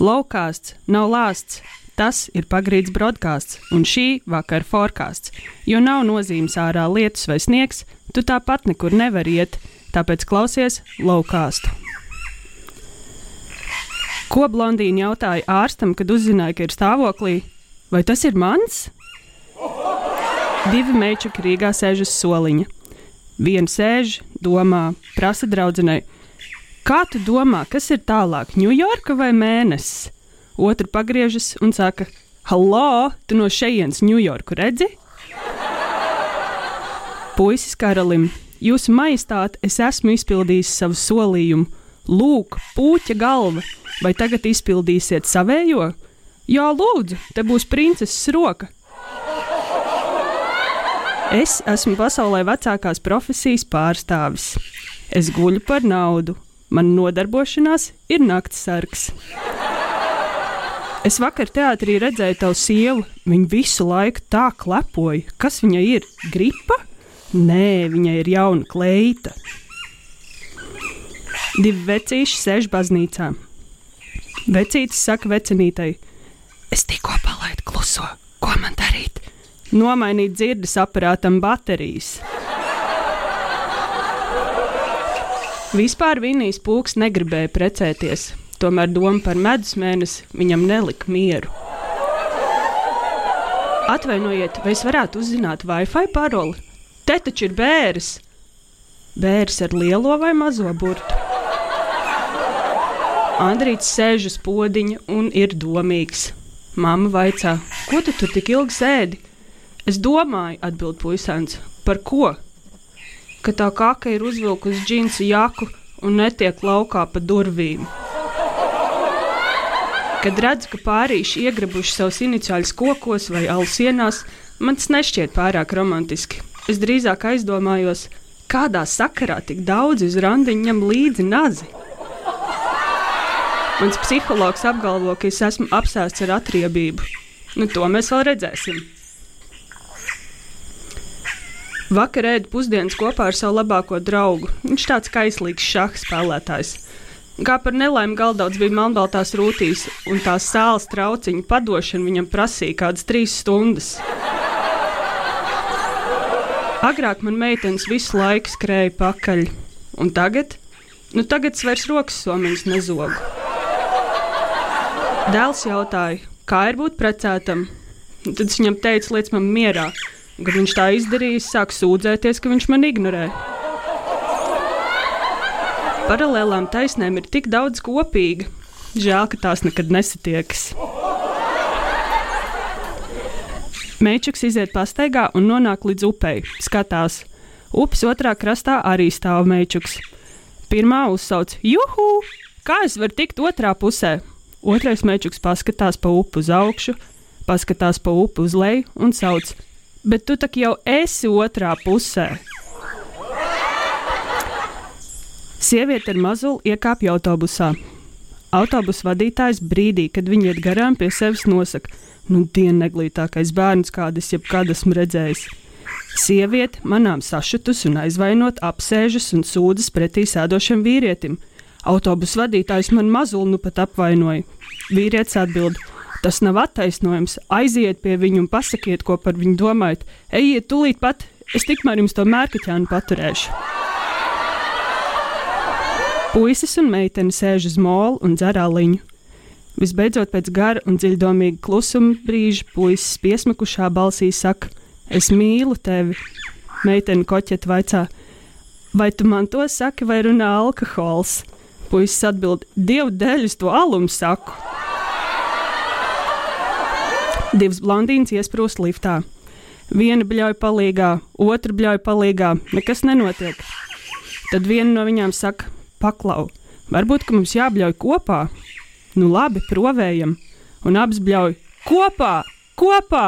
Laukāsts nav lāsts, tas ir pagrīds broadkāsts un šī vakara forecāsts. Jo nav nozīmes ārā lietus vai sniegs, tu tāpat nekur nevari iet, tāpēc klausies laukāstu. Ko blondīna jautāja ārstam, kad uzzināja, ka ir stāvoklī? Vai tas ir mans? Divi mečaki Rīgā sēž uz soliņa. Viena sēž, domā, prasa draudzenei, kā tu domā, kas ir tālāk, Ņujorka vai mēnesis? Otra pagriežas un saka, Halo, tu no šejienes Ņujorku redzi? Puisis karalim, jūsu majestāte, es esmu izpildījis savu solījumu. Lūk, puķa galva, vai tagad izpildīsiet savējo? Jā, lūdzu, te būs princeses roka. Es esmu pasaulē vecākās profesijas pārstāvis. Es guļu par naudu. Man nodarbošanās ir nakts sargs. Es vakar teātrī redzēju tavu sievu. Viņa visu laiku tā klepoja. Kas viņai ir? Gripa? Nē, viņai ir jauna kleita. Divi vecīši sēž baznīcā. Vecītis saka vecinītai: Es tikko palaidu kluso, ko man darīt? Nomainīt dzirdes aparātam baterijas. Vispār Vinijas pūks negribēja precēties, tomēr doma par medus mēnesi viņam nelika mieru. Atvainojiet, vai es varētu uzzināt Wi-Fi paroli? Te taču ir bērns. Bērns ar lielo vai mazo burtu. Andrīts sēž uz podziņa un ir domīgs. Mama vaicā, ko tu tur tik ilgi sēdi? Es domāju, atbild puisēns, par ko? Ka tā kaka ir uzvilkusi džinsu jaku un netiek laukā pa durvīm. Kad redzu, ka pārīši iegrabuši savus iniciāļus kokos vai alu sienās, man tas nešķiet pārāk romantiski. Es drīzāk aizdomājos, kādā sakarā tik daudz uz randiņa ņem līdzi nazi. Mans psihologs apgalvo, ka es esmu apsēsts ar atriebību. Nu, to mēs vēl redzēsim. Vakar ēdu pusdienas kopā ar savu labāko draugu. Viņš tāds kaislīgs šaha spēlētājs. Kā par nelaimi galdauts bija melnbaltās rūtīs, un tās sāls trauciņa padošana viņam prasīja kādas trīs stundas. Agrāk man meitenes visu laiku skrēja pakaļ, un tagad, nu tagad es vairs rokas somiņas nezogu. Dēls jautāja, kā ir būt precētam. Tad es viņam teicu, liec man mierā. Kad viņš tā izdarīja, sāk sūdzēties, ka viņš man ignorē. Paralēlām taisnēm ir tik daudz kopīga. Žēl, ka tās nekad nesatiekas. Meičuks iziet pastaigā un nonāk līdz upei. Skatās. Upes otrā krastā arī stāv meičuks. Pirmā uzsauc: Juhu! Kā es varu tikt otrā pusē? Otrais mečuks paskatās pa upu uz augšu, paskatās pa upu uz leju un sauc: Bet tu tak jau esi otrā pusē! Sieviete ar mazuli iekāpja autobusā. Autobusu vadītājs brīdī, kad viņi iet garām, pie sevis nosaka: Nu, dienneglītākais bērns, kādu es jebkad esmu redzējis. Sieviete manām sašutus un aizvainot apsēžas un sūdzas pretī sēdošam vīrietim. Autobusu vadītājs man mazuli nu pat apvainoja. Vīrietis atbild: Tas nav attaisnojums. Aiziet pie viņa un pasakiet, ko par viņu domājat. Ejiet, tūlīt pat, es tikmēr jums to mērķiķānu paturēšu. Puisis un meitene sēž uz mūla un dzer aliņu. Visbeidzot, pēc gara un dziļdomīga klusuma brīža, puisis piesmakušā balsī saka: Es mīlu tevi. Meitene koķet vaicā: Vai tu man to saki, vai runā alkohols? Puisis atbild: Dievu dēļ es to alumu saku. Divas blondīnas iesprūst liftā. Viena bļauj palīgā, otra bļauj palīgā, nekas nenotiek. Tad viena no viņām saka: Paklau, varbūt mums jābļauj kopā. Nu labi, provējam, un abas bļauj kopā, kopā!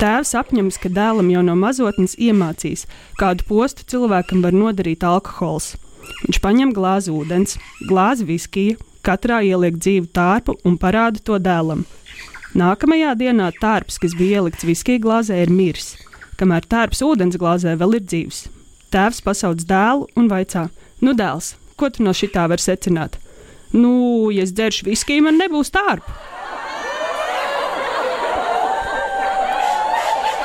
Tēvs apņems, ka dēlam jau no mazotnes iemācīs, kādu postu cilvēkam var nodarīt alkohols. Viņš paņem glāzi ūdens, glāzi viskija, katrā ieliek dzīvu tārpu un parāda to dēlam. Nākamajā dienā tārps, kas bija ielikts viskija glāzē, ir miris, kamēr tārps ūdens glāzē vēl ir dzīves. Tēvs pasauc dēlu un vaicā, Nu, dēls, ko tu no šitā vari secināt? Nu, ja es dzeršu viskiju, man nebūs tārpa.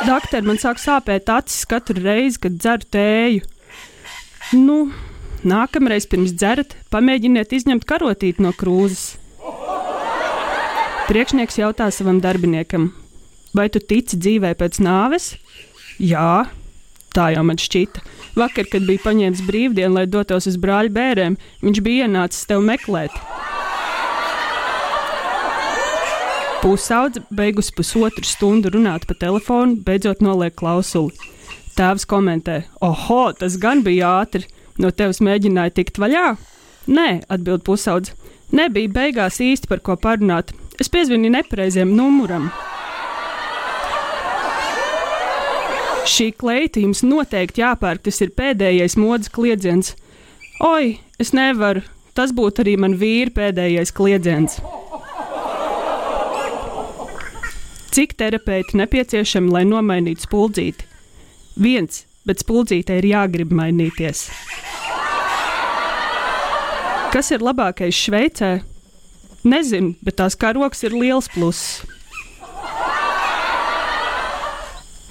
Doktor, man sāk sāpēt acis katru reizi, kad dzeru tēju. Nu, nākamreiz pirms dzerat, pamēģiniet izņemt karotīti no krūzes. Priekšnieks jautā savam darbiniekam, vai tu tici dzīvē pēc nāves? Jā, tā jau man šķita. Vakar, kad bija paņēmis brīvdienu, lai dotos uz brāļa bērniem, viņš bija ienācis tevi meklēt. Pusaudze, beigus pusotru stundu runāt pa telefonu, beidzot noliek klausuli. Tēvs komentē: Oho, tas gan bija ātri! No tevis mēģināja tikt vaļā? Nē, atbild pusaudze. Nebija beigās īsti par ko parunāt. Es piezvanīju nepareiziem numuram. Šī kleita jums noteikti jāpērk, tas ir pēdējais modes kliedziens. Oi, es nevaru, tas būtu arī man vīra pēdējais kliedziens. Cik terapeiti nepieciešami, lai nomainītu spuldzīti? Viens, bet spuldzītei ir jāgrib mainīties. Kas ir labākais Šveicē? Nezinu, bet tās karoks ir liels pluss.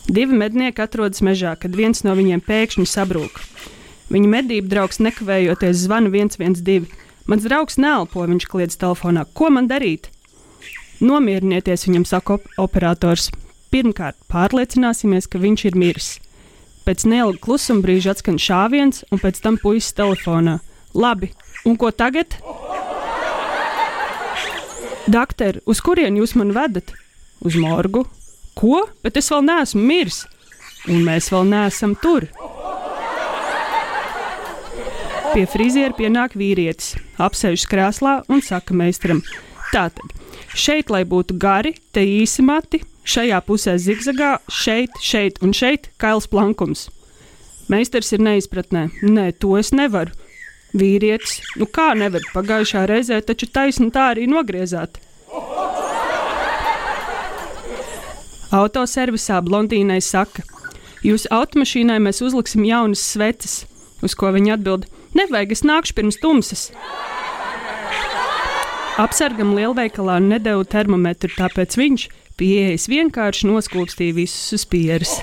Divi mednieki atrodas mežā, kad viens no viņiem pēkšņi sabrūk. Viņa medību draugs nekavējoties zvana 112. Mans draugs neelpo, viņš kliedz telefonā. Ko man darīt? Nomierinieties, viņam saka op operators. Pirmkārt, pārliecināsimies, ka viņš ir miris. Pēc neilga klusuma brīža atskan šāviens, un pēc tam puisis telefonā. Labi, un ko tagad? Doktor, uz kurien jūs man vedat? Uz morgu. Ko? Bet es vēl neesmu miris, un mēs vēl neesam tur. Pie friziera pienāk vīrietis, apsēžas krēslā un saka meistaram: Tātad, šeit, lai būtu gari, te īsi mati, šajā pusē zigzagā, šeit, šeit un šeit kails plankums. Meistars ir neizpratnē. Nē, to es nevaru. Vīrietis, nu kā nevar pagājušā reizē, taču taisni tā arī nogriezāt. Autoservisā blondīnai saka, jūsu automašīnai mēs uzliksim jaunas sveces, uz ko viņa atbild: Nevajag, es nākšu pirms tumsas. Apsargam lielveikalā nedēļu termometru, tāpēc viņš pieejas vienkārši noskūpstīja visus uz pieres.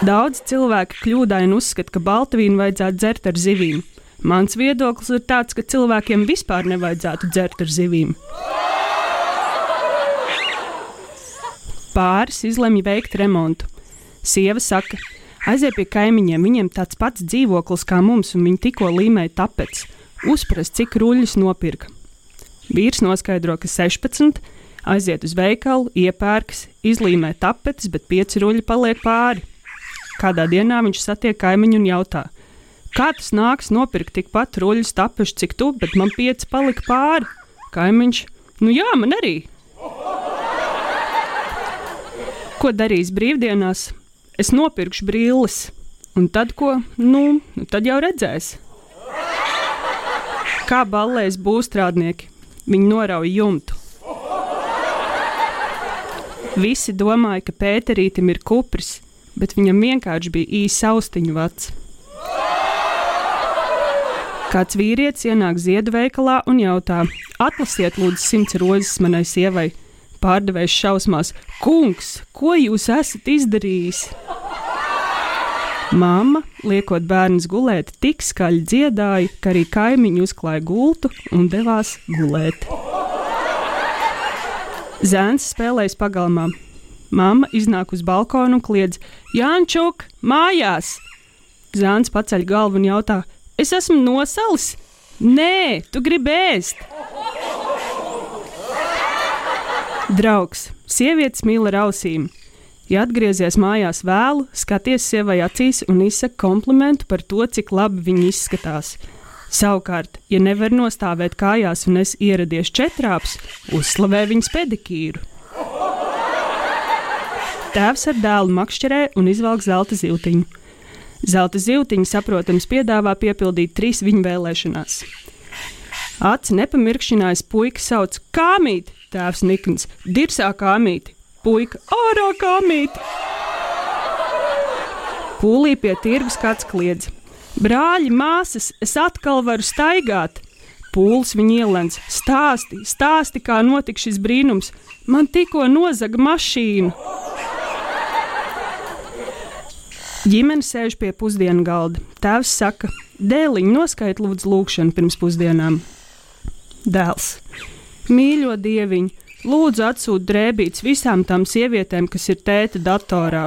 Daudz cilvēku kļūdaini uzskata, ka baltvīnu vajadzētu dzert ar zivīm. Mans viedoklis ir tāds, ka cilvēkiem vispār nevajadzētu dzert ar zivīm. Pāris izlemj veikt remontu. Sieva saka, aiziet pie kaimiņiem, viņiem tāds pats dzīvoklis kā mums, un viņi tikko līmēja tapets. Uzprast, cik ruļļus nopirka. Vīrs noskaidro, ka 16, aiziet uz veikalu, iepērks, izlīmē tapetes, bet 5 ruļļi paliek pāri. Kādā dienā viņš satiek kaimiņu un jautā, kā tas nāks nopirkt tikpat ruļļus tapuši, cik tu, bet man pieci palika pāri. Kaimiņš, nu jā, man arī. Ko darīs brīvdienās? Es nopirkšu brilles, un tad ko? Nu, nu tad jau redzēs. Kā ballēs būvstrādnieki, viņi norauj jumtu. Visi domāja, ka Pēterītam ir kupris, bet viņam vienkārši bija īsts austiņu vats. Kāds vīrietis ienāk ziedu veikalā un jautā: Atlasiet, lūdzu, simts rozes manai sievai. Pārdevējs šausmās: Kungs, ko jūs esat izdarījis? Māma, liekot bērnus gulēt, tik skaļi dziedāja, ka arī kaimiņi uzklāja gultu un devās gulēt. Zēns spēlējas pagalmā, Māma iznāk uz balkonu un kliedz: Jāņčuk, mājās! Zāns paceļ galvu un jautā: Es esmu nosalis! Nē, tu gribi ēst! Draugs, sievietes mīl ar ausīm. Ja atgriezies mājās vēlu, skaties sievai acīs un izsaka komplimentu par to, cik labi viņa izskatās. Savukārt, ja nevar nostāvēt kājās un es ieradies četrāps, uzslavē viņas pedikīru. Tēvs ar dēlu makšķerē un izvelk zelta zīltiņu. Zelta zīltiņa, saprotams, piedāvā piepildīt trīs viņa vēlēšanās. Aci nepamirkšķinājis, puika sauc kāmīt, tēvs Nikns, dirsā kāmīt, puika ārā kāmīt. Pūlī pie tirgus kāds kliedz. Brāļi, māsas, es atkal varu staigāt! Pūlis viņa ielēns, stāsti, stāsti, kā notika šis brīnums. Man tikko nozaga mašīnu. Ģimene sēž pie pusdienu galda. Tēvs saka, dēliņ, noskait lūdzu lūgšanu pirms pusdienām. Dēls, mīļo dieviņu, lūdzu atsūt drēbītes visām tām sievietēm, kas ir tēta datorā.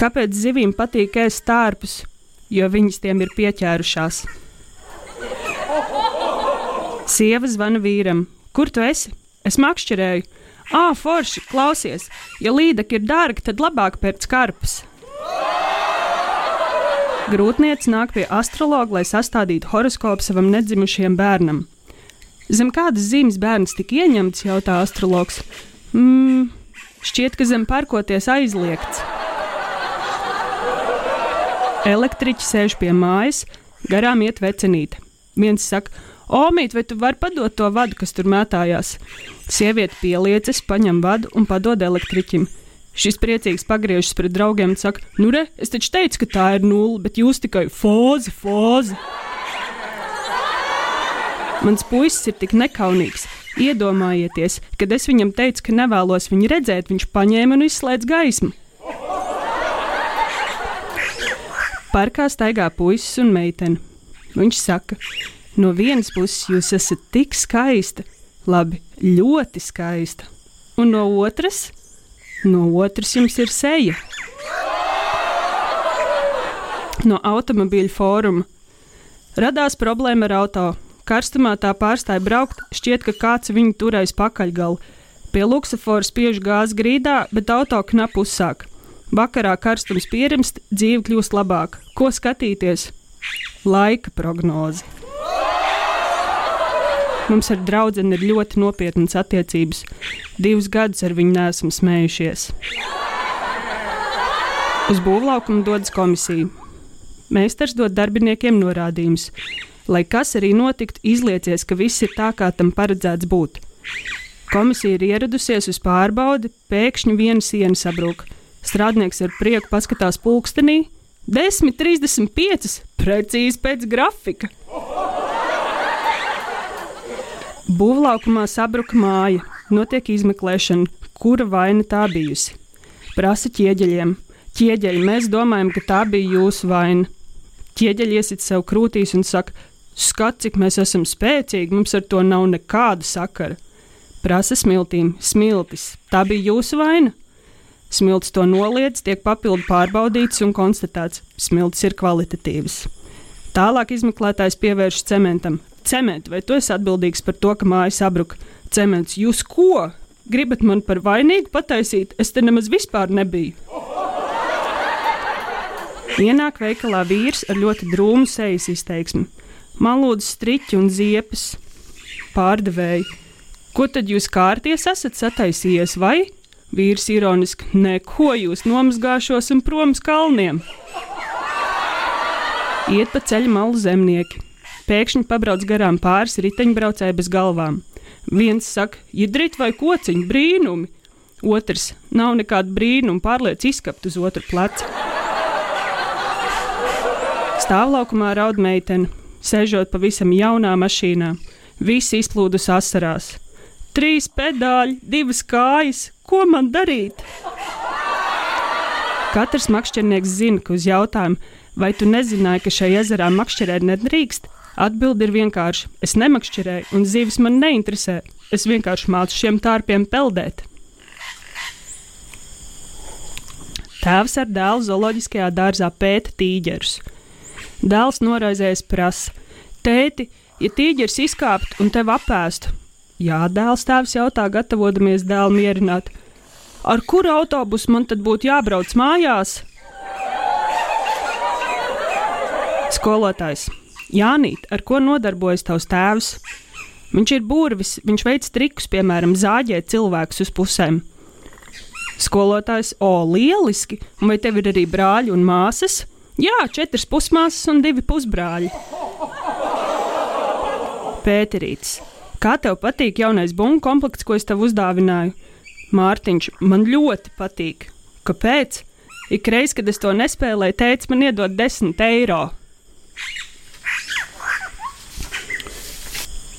Kāpēc zivīm patīk ēst tārpus? Jo viņas tiem ir pieķērušās. Sieva zvana vīram. Kur tu esi? Es makšķerēju. Ā, forši, klausies, ja līdekļi ir dārgi, tad labāk pēc karpas. Grūtniece nāk pie astrologa, lai sastādītu horoskopu savam nedzimušajam bērnam. Zem kādas zīmes bērns tika ieņemts, jautā astrologs. Mmm, šķiet, ka zem parkoties aizliegts. Elektriķis sēž pie mājas, garām iet vecenīte. Viens saka, Omīt, vai tu vari padot to vadu, kas tur mētājās? Sieviete pieliecas, paņem vadu un padod elektriķim. Šis priecīgs pagriežas pret draugiem un saka, nu re, es taču teicu, ka tā ir nulle, bet jūs tikai fozi, fozi. Mans puisis ir tik nekaunīgs. Iedomājieties, kad es viņam teicu, ka nevēlos viņu redzēt, viņš paņēma un izslēdz gaismu. Parkā staigā puisis un meitene. Viņš saka, no vienas puses jūs esat tik skaista, labi, ļoti skaista, un no otras, no otras jums ir seja. No automobīļa fóruma radās problēma ar auto. Karstumā tā pārstāja braukt, šķiet, ka kāds viņu turēs pakaļgalu. Pie luksafora spiež gāzi grīdā, bet auto knapi uzsāk. Vakarā karstums pierimst, dzīve kļūst labāka. Ko skatīties? Laika prognozi. Mums ar draugu ir ļoti nopietnas attiecības. Divus gadus ar viņu nesam smējušies. Uz būvlaukumu dodas komisija. Meistars dod darbiniekiem norādījumus. Lai kas arī notiktu, izliecies, ka viss ir tā, kā tam paredzēts būt. Komisija ir ieradusies uz pārbaudi, pēkšņi viena siena sabrūk. Strādnieks ar prieku paskatās pulkstenī. 10.35. precīzi pēc grafika. Būvlaukumā sabruka māja, notiek izmeklēšana, kura vaina tā bijusi. Prasa ķieģeļiem. Ķieģeļi, mēs domājam, ka tā bija jūsu vaina. Ķieģeļi iesit sev krūtīs un saka, skat, cik mēs esam spēcīgi, mums ar to nav nekāda sakara. Prasa smiltīm, smiltis, tā bija jūsu vaina. Smilts to noliedz, tiek papildu pārbaudīts un konstatēts, smilts ir kvalitatīvs. Tālāk izmeklētājs pievēršas cementam. Cement, vai tu esi atbildīgs par to, ka māja sabruka? Cements, jūs ko? Gribat man par vainīgu pataisīt? Es te nemaz vispār nebiju. Ienāk veikalā vīrs ar ļoti drūmu sejas izteiksmi. Man lūdzu striķi un ziepes. Pārdevēji. Ko tad jūs kārties esat sataisījies, vai? Vīrs ironiski, neko jūs nomazgāšos un proms kalniem. Iet pa ceļa malu zemnieki. Pēkšņi pabrauc garām pāris riteņbraucēji bez galvām. Viens saka, jidrit vai kociņu brīnumi, otrs nav nekāda brīnuma, pārliec izkapt uz otru plecu. Stāvlaukumā raud meitene, sēžot pavisam jaunā mašīnā. Visi izplūdus asarās. Trīs pedāļi, divas kājas, ko man darīt? Katrs makšķernieks zina, ka uz jautājumu, vai tu nezināji, ka šajā ezerā makšķerēt nedrīkst, atbildi ir vienkārši: es nemakšķerēju, un zivis man neinteresē. Es vienkārši mācu šiem tārpiem peldēt. Tēvs ar dēlu zooloģiskajā dārzā pēta tīģerus. Dēls noraizējas prasa: Tēti, ja tīģeris izkāptu un tevi apēstu, Jā, dēls tēvs jautā, gatavodamies dēlu mierināt. Ar kuru autobusu man tad būtu jābrauc mājās? Skolotājs. Jānīt, ar ko nodarbojas tavs tēvs? Viņš ir burvis, viņš veic trikus, piemēram, zāģēt cilvēkus uz pusēm. Skolotājs, o, lieliski! Un vai tev ir arī brāļi un māsas? Jā, četras pusmāsas un divi pusbrāļi. Pēterītis. Kā tev patīk jaunais bungu komplekts, ko es tev uzdāvināju? Mārtiņš, man ļoti patīk. Kāpēc? Ikreiz, kad es to nespēlēju, teica, man iedod 10 eiro.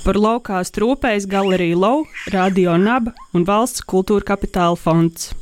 Par laukā strūpējas galerija Lau, Radio Naba un Valsts kultūra kapitāla fonds.